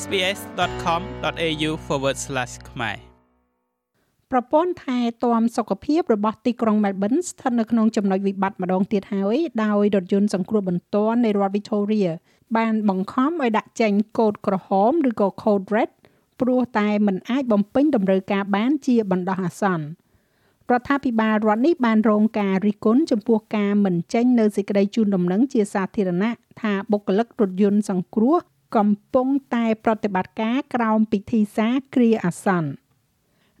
sbs.com.au/ ខ្មែរប្រព័ន្ធថែទាំសុខភាពរបស់ទីក្រុង Melbourne ស្ថិតនៅក្នុងចំណុចវិបត្តិម្ដងទៀតហើយដោយរថយន្តសង្គ្រោះបន្ទាន់នៃរដ្ឋ Victoria បានបង្ខំឲ្យដាក់ចេញកូដក្រហមឬក៏ Code Red ព្រោះតែมันអាចបំពេញតម្រូវការបានជាបណ្ដោះអាសន្នរដ្ឋាភិបាលរដ្ឋនេះបានរងការរិះគន់ចំពោះការមិនចេញនៅសេចក្តីជូនដំណឹងជាសាធារណៈថាបុគ្គលិករថយន្តសង្គ្រោះ កំពុងតែប្រតិបត្តិការក្រោមពិធីសារគ្រាអាសន្ន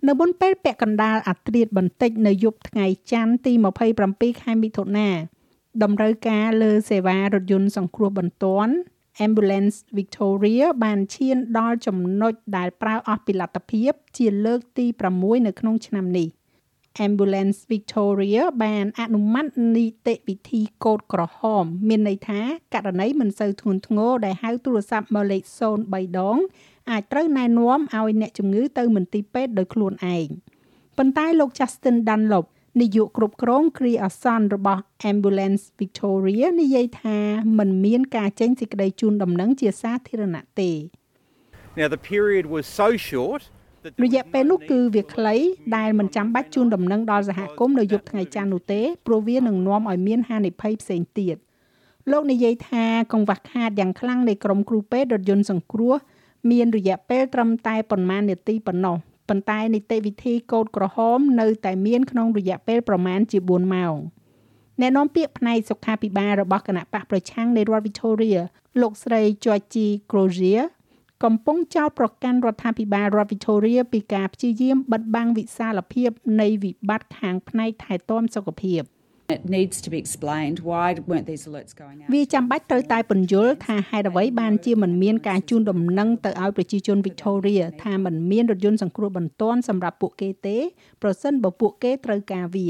នៅមុនពេលពាក់កណ្ដាលអាត្រៀតបន្តិចនៅយប់ថ្ងៃច័ន្ទទី27ខែមិថុនាតម្រូវការលើសេវារថយន្តសង្គ្រោះបន្ទាន់ Ambulance Victoria បានឈានដល់ចំណុចដែលប្រើអស់ពីលទ្ធភាពជាលើកទី6នៅក្នុងឆ្នាំនេះ។ Ambulance Victoria បានអនុម័តនីតិវិធីកូដក្រហម មានន័យថាករណីមិនសូវធ្ងន់ធ្ងរដែលហៅទូរស័ព្ទមកលេខ03ដងអាចត្រូវណែនាំឲ្យអ្នកជំងឺទៅមន្ទីរពេទ្យដោយខ្លួនឯងប៉ុន្តែលោក Justin Dunlop នាយកគ្រប់គ្រងគ្រាអាសន្នរបស់ Ambulance Victoria និយាយថាมันមានការចេញសេចក្តីជូនដំណឹងជាសាធារណៈទេ Now the period was so short រយៈពេលនោះគឺវាខ្លីដែលមិនចាំបាច់ជូនដំណឹងដល់សហគមន៍នៅយប់ថ្ងៃច័ន្ទនោះទេព្រោះវានឹងនាំឲ្យមានហានិភ័យផ្សេងទៀតលោកនិយាយថាកង្វះខាតយ៉ាងខ្លាំងនៃក្រុមគ្រូពេទ្យរថយន្តសង្គ្រោះមានរយៈពេលត្រឹមតែប៉ុន្មាននាទីប៉ុណ្ណោះប៉ុន្តែនីតិវិធីកូដក្រហមនៅតែមានក្នុងរយៈពេលប្រមាណជា4ម៉ោងអ្នកនាំពាក្យផ្នែកសុខាភិបាលរបស់គណៈបកប្រឆាំងនៃរដ្ឋ Victoria លោកស្រី Georgie Crozier កំពុងចោទប្រកាន់រដ្ឋាភិបាលរដ្ឋ Victoria ពីការព្យាយាមបិទបាំងវិសាលភាពនៃវិបត្តិខាងផ្នែកថែទាំសុខភាព It needs to be explained why weren't these alerts going out. វាចាំបាច់ត្រូវតែពន្យល់ថាហេតុអ្វីបានជាមិនមានការជូនដំណឹងទៅឲ្យប្រជាជន Victoria ថាមិនមានរថយន្តសង្គ្រោះបន្ទាន់សម្រាប់ពួកគេទេប្រសិនបើពួកគេត្រូវការវា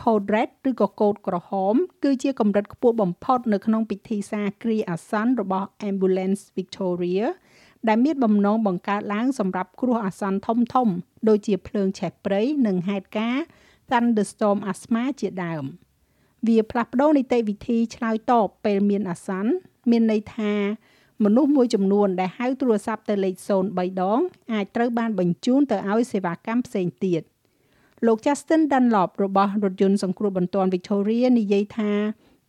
Code Red ឬក៏កូដក្រហម គឺជាកម្រិតខ្ពស់បំផុតនៅក្នុងពិធីសារគ្រាអាសន្នរបស់ Ambulance Victoria ដែលមានបំណងបង្កើតឡើងសម្រាប់គ្រោះអាសន្នធំធំ ដូចជាភ្លើងឆេះព្រៃនិងហេតុការណ៍ thunderstorm អាស្មាជាដើម វាផ្លាស់ប្ដូរនីតិវិធីឆ្លើយតបពេលមានអាសន្នមានន័យថាមនុស្សមួយចំនួនដែលហៅទូរស័ព្ទទៅលេខ03ដងអាចត្រូវបានបញ្ជូនទៅឲ្យសេវាកម្មផ្សេងទៀត លោក Justin Dunlop របស់រថយន្តសង្គ្រោះបន្ទាន់ Victoria និយាយថា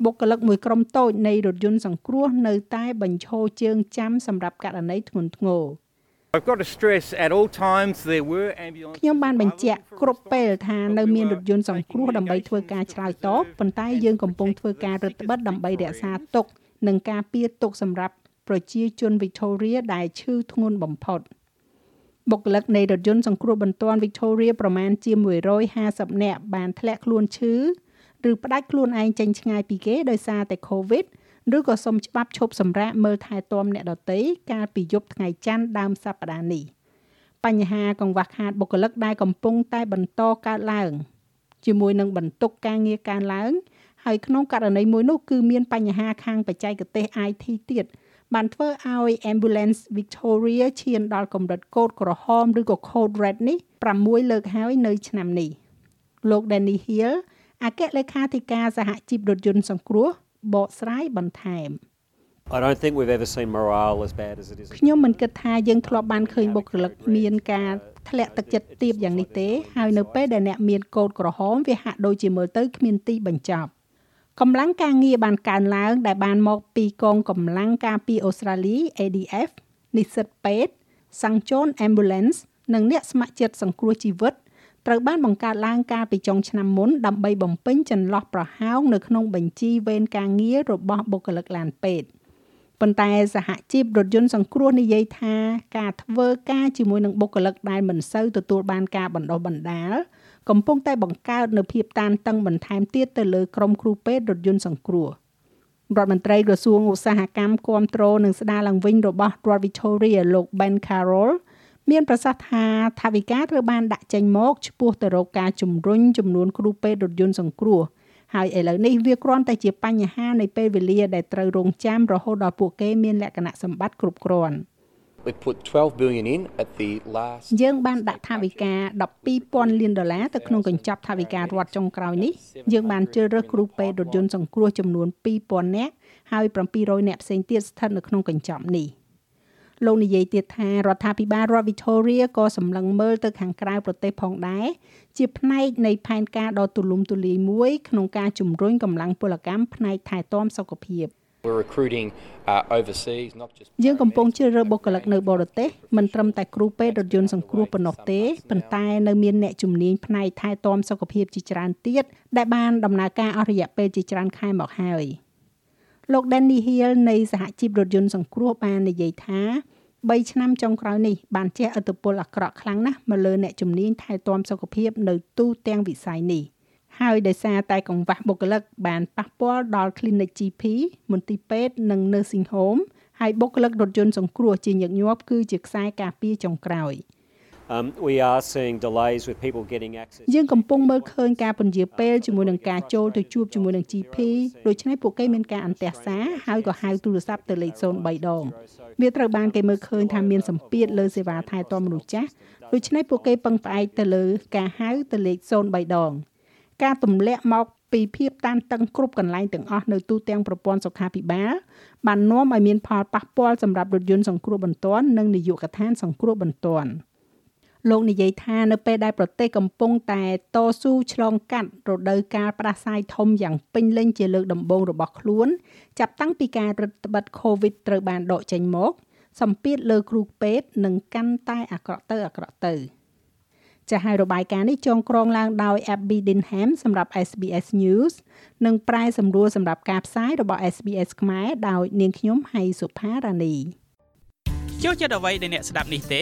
បុគ្គលិកមួយក្រុមតូចនៃរថយន្តសង្គ្រោះនៅតែបញ្ឈរជើងចាំសម្រាប់ករណីធ្ងន់ធ្ងរ I've got to stress at all times there were ambulance ខ្ញុំបានបញ្ជាក់គ្រប់ពេលថានៅមានរថយន្តសង្គ្រោះដើម្បីធ្វើការឆ្លើយតបប៉ុន្តែយើងកំពុងធ្វើការរឹតបន្តឹងដើម្បីរក្សាទុកនិងការពារទុកសម្រាប់ប្រជាជន Victoria ដែលឈឺធ្ងន់បំផុត បុគ្គលិកនៃរថយន្តសង្គ្រោះបន្ទាន់ Victoria ប្រមាណជា150នាក់បានធ្លាក់ខ្លួនឈឺឬផ្ដាច់ខ្លួនឯងចេញឆ្ងាយពីគេដោយសារតែ COVID ឬក៏សុំច្បាប់ឈប់សម្រាកមើលថែទាំអ្នកដទៃកាលពីយប់ថ្ងៃច័ន្ទដើមសប្តាហ៍នេះបញ្ហាកង្វះខាតបុគ្គលិកដែលកំពុងតែបន្តកើតឡើងជាមួយនឹងបន្ទុកការងារកើនឡើងហើយក្នុងករណីមួយនោះគឺមានបញ្ហាខាងបច្ចេកទេស IT ទៀត បានធ្វើឲ្យ Ambulance Victoria ឈានដល់កម្រិតកូដក្រហមឬក៏ Code Red នេះ6លើកហើយនៅឆ្នាំនេះលោក Danny Hill អគ្គលេខាធិការសហជីពរថយន្តសង្គ្រោះបកស្រាយបន្ថែម I don't think we've ever seen morale as bad as it is. ខ្ញុំមិនគិតថាយើងធ្លាប់បានឃើញបុគ្គលិកមានការធ្លាក់ទឹកចិត្តទាបយ៉ាងនេះទេហើយនៅពេលដែលអ្នកមានកូដក្រហមវាហាក់ដូចជាមើលទៅគ្មានទីបញ្ចប់ កម្លាំងការងារបានកើនឡើង ដែលបានមកពីកងកម្លាំងការពារអូស្ត្រាលី ADF និស្សិតពេទ្យសាំងជូន Ambulance និងអ្នកស្ម័គ្រចិត្តសង្គ្រោះជីវិតត្រូវបានបង្កើតឡើងកាលពីចុងឆ្នាំមុនដើម្បីបំពេញចន្លោះប្រហោងនៅក្នុងបញ្ជីវេនការងាររបស់បុគ្គលិកឡានពេទ្យ ប៉ុន្តែសហជីពរថយន្តសង្គ្រោះនិយាយថាការធ្វើការជាមួយនឹងបុគ្គលិកដែលមិនសូវទទួលបានការបណ្ដុះបណ្ដាលកំពុងតែបង្កើតនូវភាពតានតឹងបន្ថែមទៀតទៅលើក្រុមគ្រូពេទ្យរថយន្តសង្គ្រោះរដ្ឋមន្ត្រីក្រសួងឧស្សាហកម្មគាំទ្រនិងស្ដារឡើងវិញរបស់រដ្ឋ Victoria លោក Ben Carroll មានប្រសាសន៍ថាថាវិការត្រូវបានដាក់ចេញមកឆ្ពោះទៅរកការជំរុញចំនួនគ្រូពេទ្យរថយន្តសង្គ្រោះ ហើយឥឡូវនេះវាគ្រាន់តែជាបញ្ហានៃពេលវេលាដែលត្រូវរងចាំរហូតដល់ពួកគេមានលក្ខណៈសម្បត្តិគ្រប់គ្រាន់ We put 12 billion in at the last យើងបានដាក់ថវិកា12,000លានដុល្លារទៅក្នុងកញ្ចប់ថវិការដ្ឋចុងក្រោយនេះយើងបានជ្រើសរើសគ្រូពេទ្យរថយន្តសង្គ្រោះចំនួន2000នាក់ហើយ700នាក់ផ្សេងទៀតស្ថិតនៅក្នុងកញ្ចប់នេះ លោកនិយាយទៀតថារដ្ឋាភិបាលរដ្ឋ Victoria ក៏សម្លឹងមើលទៅខាងក្រៅប្រទេសផងដែរជាផ្នែកនៃផែនការដ៏ទូលំទូលាយមួយក្នុងការជំរុញកម្លាំងពលកម្មផ្នែកថែទាំសុខភាព We're recruiting uh, overseas, not just យើងកំពុងជ្រើសរើសបុគ្គលិកនៅបរទេសមិនត្រឹមតែគ្រូពេទ្យរថយន្តសង្គ្រោះប៉ុណ្ណោះទេប៉ុន្តែនៅមានអ្នកជំនាញផ្នែកថែទាំសុខភាពជាច្រើនទៀតដែលបានដំណើរការអស់រយៈពេលជាច្រើនខែមកហើយ លោក Danny Hill នៃសហជីពរថយន្តសង្គ្រោះបាននិយាយថា3ឆ្នាំចុងក្រោយនេះបានជះឥទ្ធិពលអាក្រក់ខ្លាំងណាស់មកលើអ្នកជំនាញថែទាំសុខភាពនៅទូទាំងវិស័យនេះហើយដោយសារតែកង្វះបុគ្គលិកបានប៉ះពាល់ដល់ clinic GP មន្ទីរពេទ្យនិង nursing home ហើយបុគ្គលិករថយន្តសង្គ្រោះជាញឹកញាប់គឺជាខ្សែការពារចុងក្រោយ Um, we are seeing delays with people getting access. យើងកំពុងមើលឃើញការពន្យាពេលជាមួយនឹងការចូលទៅជួបជាមួយនឹង GP ដូច្នេះពួកគេមានការអន្ទះសារហើយក៏ហៅទូរស័ព្ទទៅលេខ03ដងវាត្រូវបានគេមើលឃើញថាមានសម្ពាធលើសេវាថែទាំមនុស្សចាស់ដូច្នេះពួកគេពឹងផ្អែកទៅលើការហៅទៅលេខ03ដងការទម្លាក់មកពីភាពតានតឹងគ្រប់កន្លែងទាំងអស់នៅទូទាំងប្រព័ន្ធសុខាភិបាលបាននាំឲ្យមានផលប៉ះពាល់សម្រាប់រថយន្តសង្គ្រោះបន្ទាន់និងនាយកដ្ឋានសង្គ្រោះបន្ទាន់ លោកនិយាយថានៅពេលដែលប្រទេសកំពុងតែតស៊ូឆ្លងកាត់រដូវកាលផ្ដាសាយធំយ៉ាងពេញលេញជាលើកដំបូងរបស់ខ្លួន ចាប់តាំងពីការរឹតបន្តឹង COVID ត្រូវបានដកចេញមកសម្ពាធលើគ្រូពេទ្យនឹងកាន់តែអាក្រក់ទៅអាក្រក់ទៅចាស់ហើយរបាយការណ៍នេះចងក្រងឡើងដោយ Abby Dinham សម្រាប់ SBS News និងប្រែសម្រួលសម្រាប់ការផ្សាយរបស់ SBS ខ្មែរដោយនាងខ្ញុំហៃសុផារ៉ានីចូលចិត្តអ្វីដែលអ្នកស្ដាប់នេះទេ